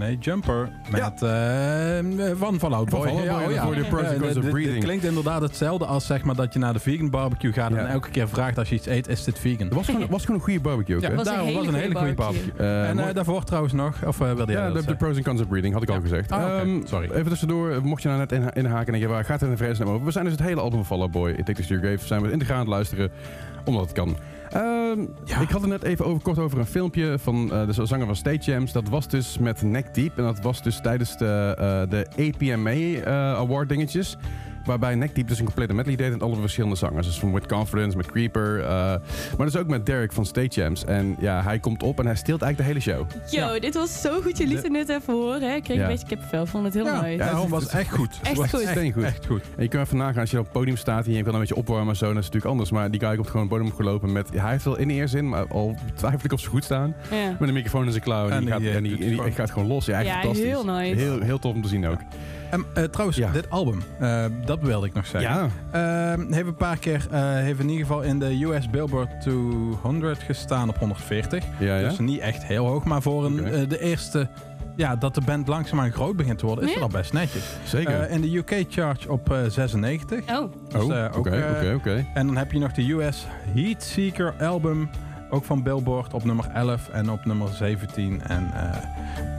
Mij Jumper met eh, van Fallout Van Out Boy, oh voor de Pros and Ja, Cons of dit- dit Breathing. klinkt inderdaad hetzelfde als zeg maar, dat je naar de vegan barbecue gaat Ja. en elke keer vraagt als je iets eet, is dit vegan? Het was gewoon, was gewoon een goede barbecue ook, Ja, hè? was een daarom hele was een hele goede barbecue. barbecue. Eh, en eh, daarvoor trouwens nog, of eh, wilde jij Ja, dat de, de pros and cons of breeding had ik al gezegd. Ah. Ehm, Sorry. Even tussendoor, mocht je nou net in, inhaken en denken, waar gaat het in vredesnaam over? We zijn dus het hele album van Fall Out Boy, It Takes Your Grave, zijn we integraal aan het luisteren, omdat het kan. Ehm, Ik had het net even over, kort over een filmpje van eh, de zanger van State Jams. Dat was dus met Neck Deep. En dat was dus tijdens de, eh, de APMA eh, Award dingetjes. Waarbij Neck Deep dus een complete medley deed met alle verschillende zangers. Dus van With Confidence, met Creeper. eh, maar dus ook met Derek van State Jams. En ja, hij komt op en hij steelt eigenlijk de hele show. Yo, dit was zo goed. Je liet het net even horen. hè. Ik kreeg Ja. een beetje kippenvel. Vond het heel Ja, mooi. Ja, daarom was het echt goed. Echt Het was goed. Steengoed. Echt goed. En je kan even nagaan, als je op het podium staat en je wil een beetje opwarmen en zo, dan is het natuurlijk anders. Maar die guy komt gewoon het podium opgelopen met, hij heeft wel in eerste zin, maar al twijfel ik of ze goed staan. Ja. Met een microfoon in zijn klauw en, En die, die, gaat, eh, en die, doet en die gewoon- gaat gewoon los. Ja, echt Ja, fantastisch. heel nice. Heel, heel tof om te zien ook. En, eh, trouwens, Ja. dit album, eh, dat wilde ik nog zeggen. Ja, Ehm, heeft een paar keer, eh, heeft in ieder geval in de US Billboard 200 gestaan op 140. ja, ja. Dus niet echt heel hoog, maar voor een, de eerste, ja, dat de band langzaamaan groot begint te worden, is Ja. dat al best netjes. Zeker. Eh, in de UK chart op eh, 96. Oh, Dus, oh, oké, oké, oké. En dan heb je nog de US Heat Seeker album, ook van Billboard op nummer 11 en op nummer 17. En eh,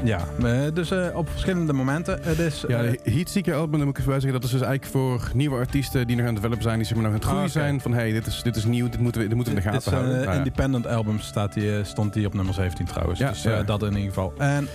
ja, eh, dus eh, op verschillende momenten. Het is, Ja, de Heatseeker album, dan moet ik even zeggen, dat is dus eigenlijk voor nieuwe artiesten die nog aan het developen zijn, die zeg maar nog aan het groeien Ah, oké. zijn. Van hey, dit is, dit is nieuw, dit moeten we, dit moeten we in de gaten houden. Ja. Independent album staat die, stond die op nummer 17 trouwens. Ja, dus ja. dat in ieder geval. En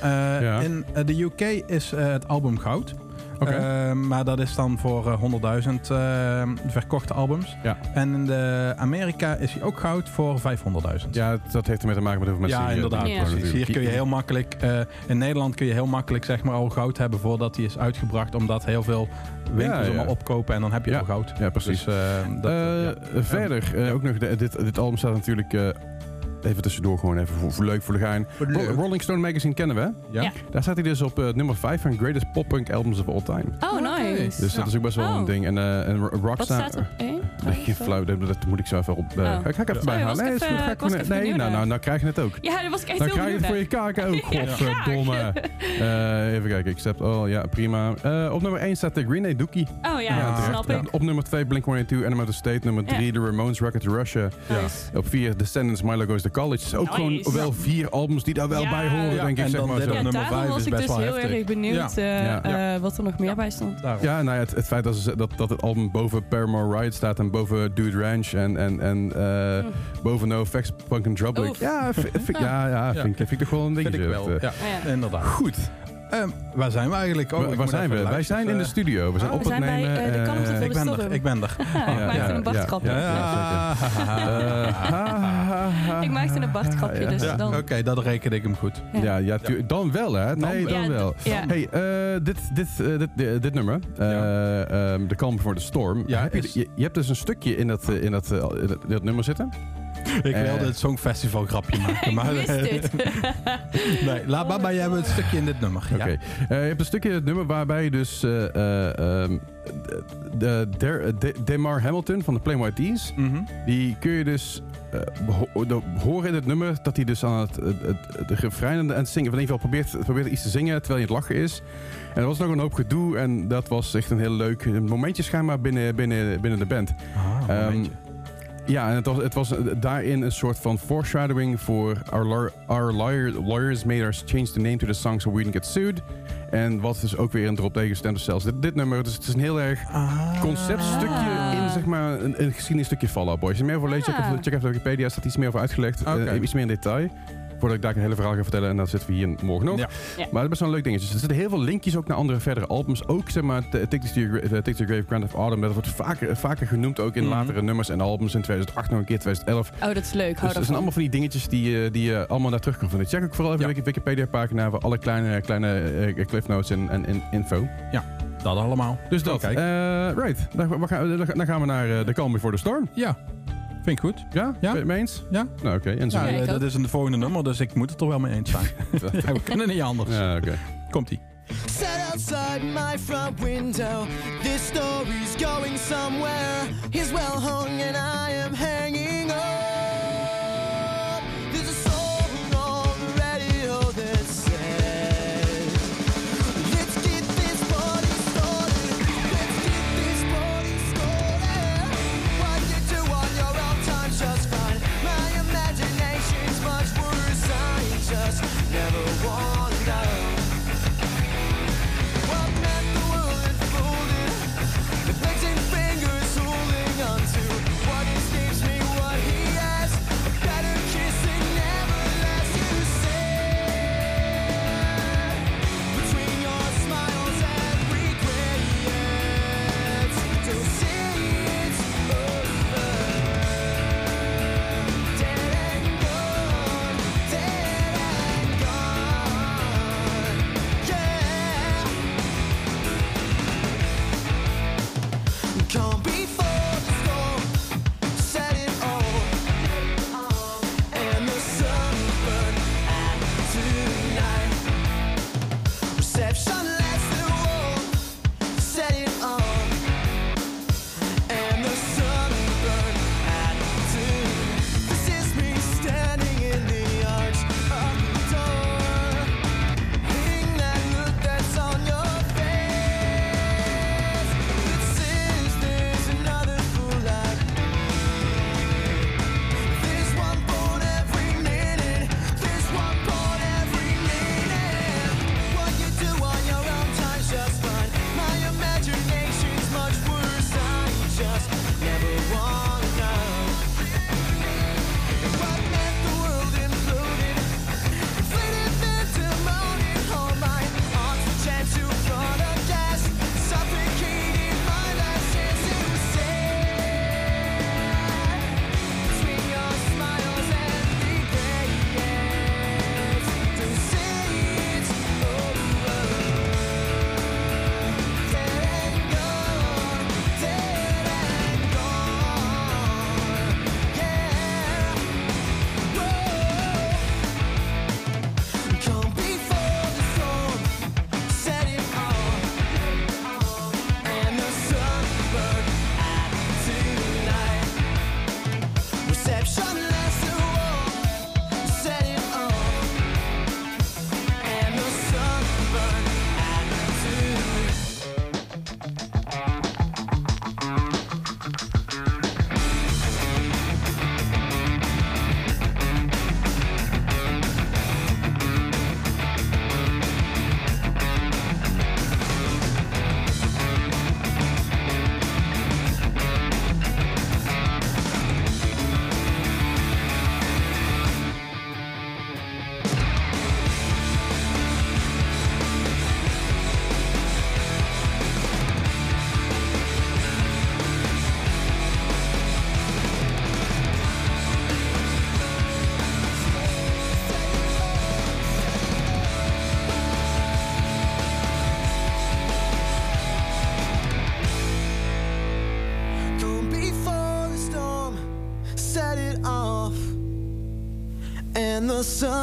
in de UK is het album goud. Eh, maar dat is dan voor eh, 100.000 eh, verkochte albums. Ja. En in de Amerika is hij ook goud voor 500.000. Ja, dat, heeft ermee te maken met hoeveel mensen Ja, inderdaad. Ja. Precies. Hier kun je heel makkelijk, eh, in Nederland kun je heel makkelijk zeg maar al goud hebben voordat hij is uitgebracht. Omdat heel veel winkels Ja, ja. hem al opkopen en dan heb je Ja. al goud. Ja, precies. Dus, eh, dat, Eh, eh, ja. Verder, eh, ook nog, de- dit, dit album staat natuurlijk... even tussendoor, gewoon even voor, voor leuk voor de gein. Ro- Rolling Stone Magazine kennen we, hè? Ja. Ja. Daar staat hij dus op eh, nummer 5 van Greatest Pop Punk Albums of All Time. oh nice. Dus Ja. dat is ook best wel Oh. een ding. En, eh en Ro- Wat Rockstar... staat er? Eh? Geen flauw, dat, dat moet ik zo even op. eh, Oh. ga, ik even Sorry, bijhalen. was ik Nee, is even- goed, ga ik ik was gewoon- even nee benieuwd nou, nou, nou krijg je het ook. Ja, daar was ik echt Dan heel krijg je het voor je naar. kaken ook. Godverdomme. Eh, even kijken, ik zet. Oh ja, prima. Eh, op nummer 1 staat de Green Day Dookie. Oh ja, Ja, snap ik. Op nummer 2 Blink-182, Animal the State. Nummer Ja. 3 The Ramones, Rocket to Russia. Nice. Op 4 Descendants, Milo Goes to College. Ook Nice. gewoon wel vier albums die daar wel Ja. bij horen, Ja, denk ik. en Zeg dan maar zo. nummer daarom vijf was is ik best dus heel heftig. erg benieuwd eh, Ja. eh, wat er nog meer bij stond. Daarom. Ja, nou ja, het, het feit dat, ze, dat, dat het album boven Paramore Riot staat en boven Dude Ranch en, en, en eh, boven No Effects, Punk and Drop. Ja, vind, vind- ja, ja, vind, ik- vind ik toch wel een Vind dingetje. ik wel. Ja. inderdaad. Goed, Ehm, waar zijn we eigenlijk? Oh, waar zijn we? Wij zijn in de studio. We zijn Oh, op we het zijn bij, nemen. de Kalmte voor Ik ben er, ik ben er. ik maakte een ja. Ik maakte een Bart-grapje, dus Ja, dan... Oké, dat reken ik hem goed. Ja, ja, dan wel hè? Nee, dan Ja, wel. ja. Hey, eh, dit, dit, eh, dit, dit, dit nummer, eh, ehm, The Calm Before the Storm. Ja, heb je, is- je, je hebt dus een stukje in dat, in dat, in dat, in dat nummer zitten. Ik Eh. wilde het Songfestival grapje maken, maar... Nee, laat maar jij hebt het stukje in dit nummer. Oké. Eh, je hebt een stukje in het nummer waarbij je dus eh, eh, ehm, de, de, de, Demar Hamilton van de Plain White Mhm. die kun je dus horen in het nummer dat hij dus aan het, het, het, het refrein aan het zingen, of in ieder geval probeert, probeert iets te zingen terwijl hij aan het lachen is. En er was nog een hoop gedoe en dat was echt een heel leuk momentje schijnbaar binnen, binnen, binnen de band. Ah, Ehm. Ja, en het was, het was daarin een soort van foreshadowing voor Our, our lawyer, lawyers made us change the name to the song so we didn't get sued. En wat dus ook weer een erop tegengestemd is zelfs dit, dit nummer. Dus het is een heel erg Ah. conceptstukje in zeg maar een, een geschiedenistukje Fall Out Boy. Als je er meer voor leest, check even, check even de Wikipedia. staat iets meer over uitgelegd. Eh, iets meer in detail. Voordat ik daar een hele verhaal ga vertellen. En dan zitten we hier morgen nog. Ja. Ja. Maar het is best wel een leuk dingetje. Dus er zitten heel veel linkjes ook naar andere verdere albums. Ook zeg maar, to Gra- eh, to Grave, Grand of Autumn. Dat wordt vaker, vaker genoemd ook in Mhm. latere nummers en albums. In 2008 nog een keer, 2011. Oh, dat is leuk. Dus er zijn allemaal van die dingetjes die, eh, die je allemaal daar terug kan vinden. Check ook vooral even Ja. de Wikipedia-pagina voor alle kleine, kleine eh, cliff notes en, en, en info. Dat allemaal. Dus dat. Eh, right. Dan, gaan we- dan gaan we naar eh, de Calm Before the Storm. Ja, vind ik goed. Ja? Ja. Ben je het mee eens? Ja. Nou, oké. En zo. Ja, eh, dat is in de volgende nummer, dus ik moet het er wel mee eens zijn. Ja, we kunnen niet anders. Ja, oké. Komt-ie. Sat outside my front window. This story's going somewhere. He's well hung and I am hanging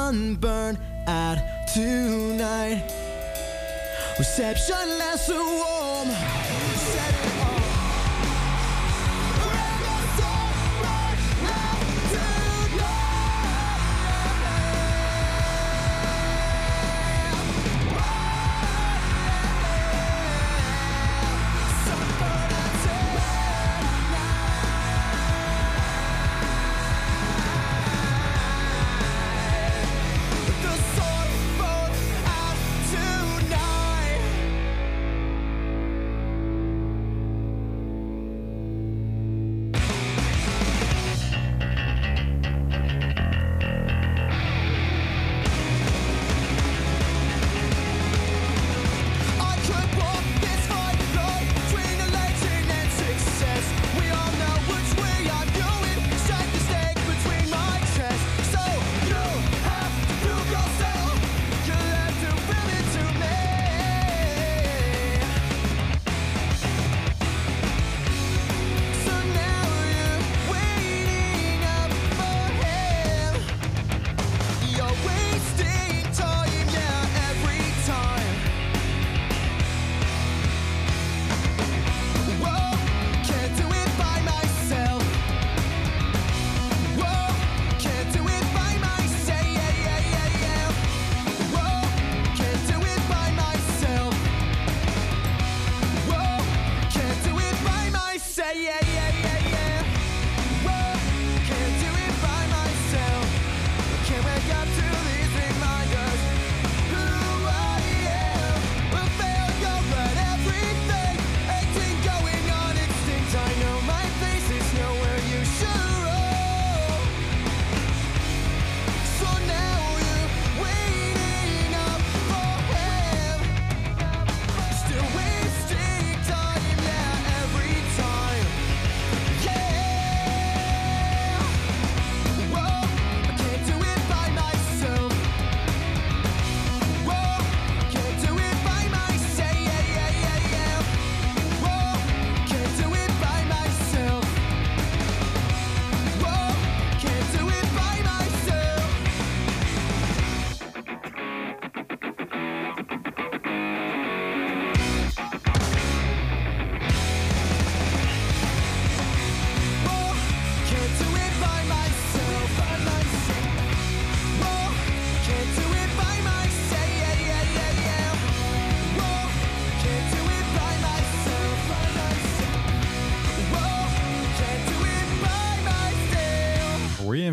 the sunburn out tonight. Reception so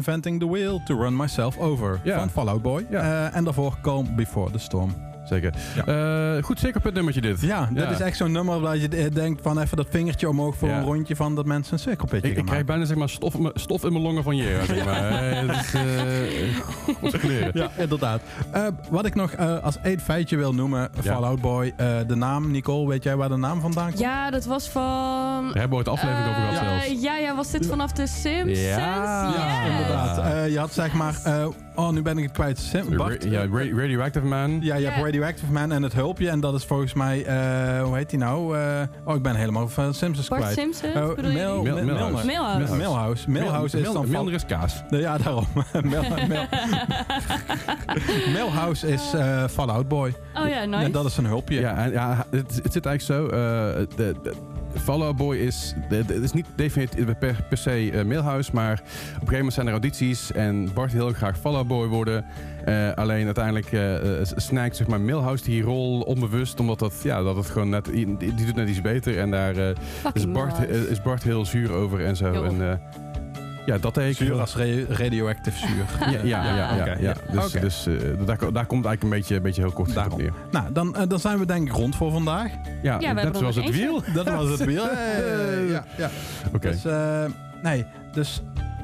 Reinventing the Wheel to Run Myself Over Ja. van Fallout Boy. Ja. Eh, en daarvoor Calm Before the Storm. Zeker. Eh, goed cirkelpuntnummertje dit. Ja, dat is echt zo'n nummer waar je denkt van even dat vingertje omhoog voor Ja. een rondje van dat mensen een cirkelpitje Ik, gaan ik krijg bijna zeg maar, stof, in mijn- stof in mijn longen van Jera. Zeg maar. Dat is, Godse kleren. Ja, inderdaad. Eh, wat ik nog eh, als één feitje wil noemen, Fallout Boy, eh, de naam, Nicole, weet jij waar de naam vandaan komt? Ja, dat was van... Daar hebben we ooit een aflevering over gehad Eh, zelfs. Ja, ja, was dit vanaf de Simpsons? Ja. Ja, Yes. inderdaad. Eh, je had zeg maar, eh, oh nu ben ik het kwijt, Sim, Bart, Ra- ja, Ra- Radioactive Man. Ja, je hebt Ja. Radioactive Man en het hulpje. En dat is volgens mij, eh, hoe heet die nou? Eh, oh, ik ben helemaal van Simpsons Bart kwijt. Simpson, Oh? Mil- Mil- Milhouse. Milhouse. Is dan van... Is kaas. Ja, daarom. Mil- Mil- Milhouse is eh Fallout Boy. Oh ja, nice. En dat is een hulpje. Ja, en, ja het, het zit eigenlijk zo. Fallout Boy is, het is niet definitief per, per se eh, Milhouse, maar op een gegeven moment zijn er audities en Bart wil heel graag Fallout Boy worden. Eh, alleen uiteindelijk eh eh, snijdt zeg maar Milhouse die rol onbewust, omdat dat, ja, dat het gewoon net, die, die doet net iets beter en daar is, Bart, is Bart heel zuur over en zo. En, ja, dat ik Zuur als ra- radioactive zuur. Ja, ja, ja, ja, Oké, ja. ja. Dus, Oké. dus eh, daar, daar komt eigenlijk een beetje, een beetje heel kort op Daarom. neer. Nou, dan, eh, dan zijn we denk ik rond voor vandaag. Ja, er zoals nog het wiel. Dat was het wiel. Ja, ja. Oké. Dus, eh, nee, dus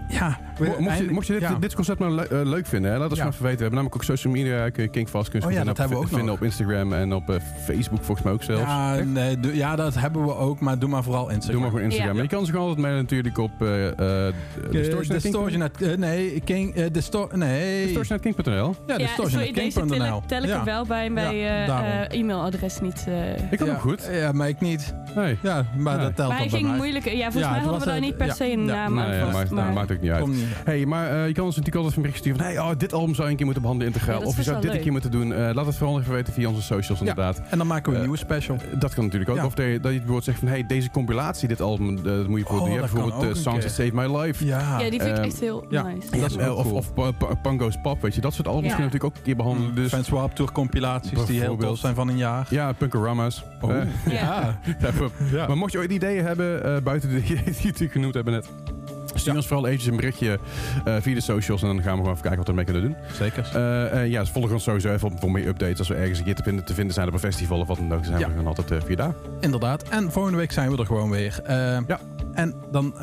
ja. Mocht je, mocht je dit, ja. dit concept nou le- eh, leuk vinden, hè, laat ons Ja. maar even weten. We hebben namelijk ook social media, je Kinkvast kun je Oh ja, vinden, dat hebben we ook vinden nog. op Instagram en op eh, Facebook volgens mij ook zelfs. Ja, nee, ja, dat hebben we ook, maar doe maar vooral Instagram. Doe maar gewoon Instagram. Ja. Maar je kan ze gewoon altijd mailen natuurlijk op uh, uh, Eh, distortion.king.nl. Distortion at- eh, nee, King, eh, distor, nee. Distortion.king.nl. Ja, distortion deze tel, king.nl. ik- tel ik ja. er wel bij, bij eh, eh, e-mailadres niet. eh. Ik kan ja, ook goed. Ja, maar ik niet. Nee. Ja, maar dat telt Maar hij ging moeilijk. Ja, volgens mij het hadden we daar eh, niet per se een ja. naam aan vast. maar, maar- maakt ook niet uit. Kom niet. Hey, maar eh, je kan ons natuurlijk altijd een bericht sturen van... Hey, oh, dit album zou je een keer moeten behandelen integraal. Ja, of je zou dit een keer moeten doen. Eh, laat het vooral even weten via onze socials inderdaad. En dan maken we een Eh, nieuwe special. Dat kan natuurlijk ook. Ja. Of dat je, dat je bijvoorbeeld zegt van... Hey, deze compilatie, dit album, dat moet je Oh, dat kan bijvoorbeeld Songs That. Saved My Life. Ja. Ja, die vind ik echt heel ja. nice. Dat is ook of, Pango's Pop, weet je. Dat soort albums Ja. kunnen we natuurlijk ook een keer behandelen. Dus, Fans Warp Tour compilaties die heel Bijvoorbeeld. tof zijn van een jaar. ja, Punkorama's. Oh. Ja. ja, maar- mocht je ooit ideeën hebben, eh, buiten de die je natuurlijk genoemd hebben net... Stuur ons vooral eventjes een berichtje eh, via de socials... en dan gaan we gewoon even kijken wat we ermee kunnen doen. Zeker. Eh, eh, ja, dus volg ons sowieso even op voor meer updates. Als we ergens een keer te vinden, te vinden zijn op een festival of wat dan ook... dan zijn we gewoon altijd via daar. Inderdaad. En volgende week zijn we er gewoon weer. Ja. En dan,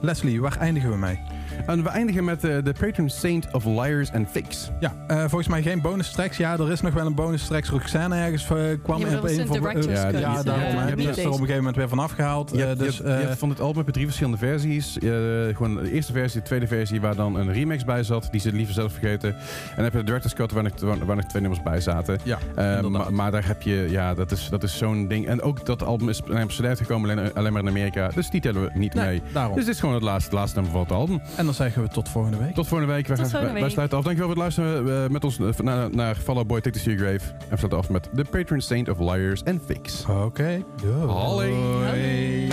Leslie, waar eindigen we mee? En we eindigen met eh, de Patron Saint of Liars and Fakes. Ja, eh, volgens mij geen bonus tracks. Ja, er is nog wel een bonus tracks. Roxanne ergens eh, kwam Ja, in een voor- director's ja, Ja, Ja, daarom. je Die is er op een gegeven moment weer van afgehaald. Je, Eh, hebt, dus, je, hebt, je hebt van dit album heb je drie verschillende versies. Eh, gewoon de eerste versie, de tweede versie, waar dan een remix bij zat. Die ze liever zelf vergeten. En dan heb je de director's cut, waar nog, waar, waar nog twee nummers bij zaten. ja, maar, maar daar heb je, ja, dat is, dat is zo'n ding. En ook dat album is naar CD uitgekomen alleen, alleen maar in Amerika. Dus die tellen we niet Nee, mee. daarom. Dus dit is gewoon het laatste, laatste nummer van het album. En dan zeggen we tot volgende week. Tot volgende week. Wij, gaan, volgende wij, wij week. sluiten af. Dankjewel voor het luisteren eh, met ons eh, naar, naar Fall Out Boy Take the Sea Grave. En we sluiten af met The Patron Saint of Liars and Fakes. Oké. Doei. Hallo.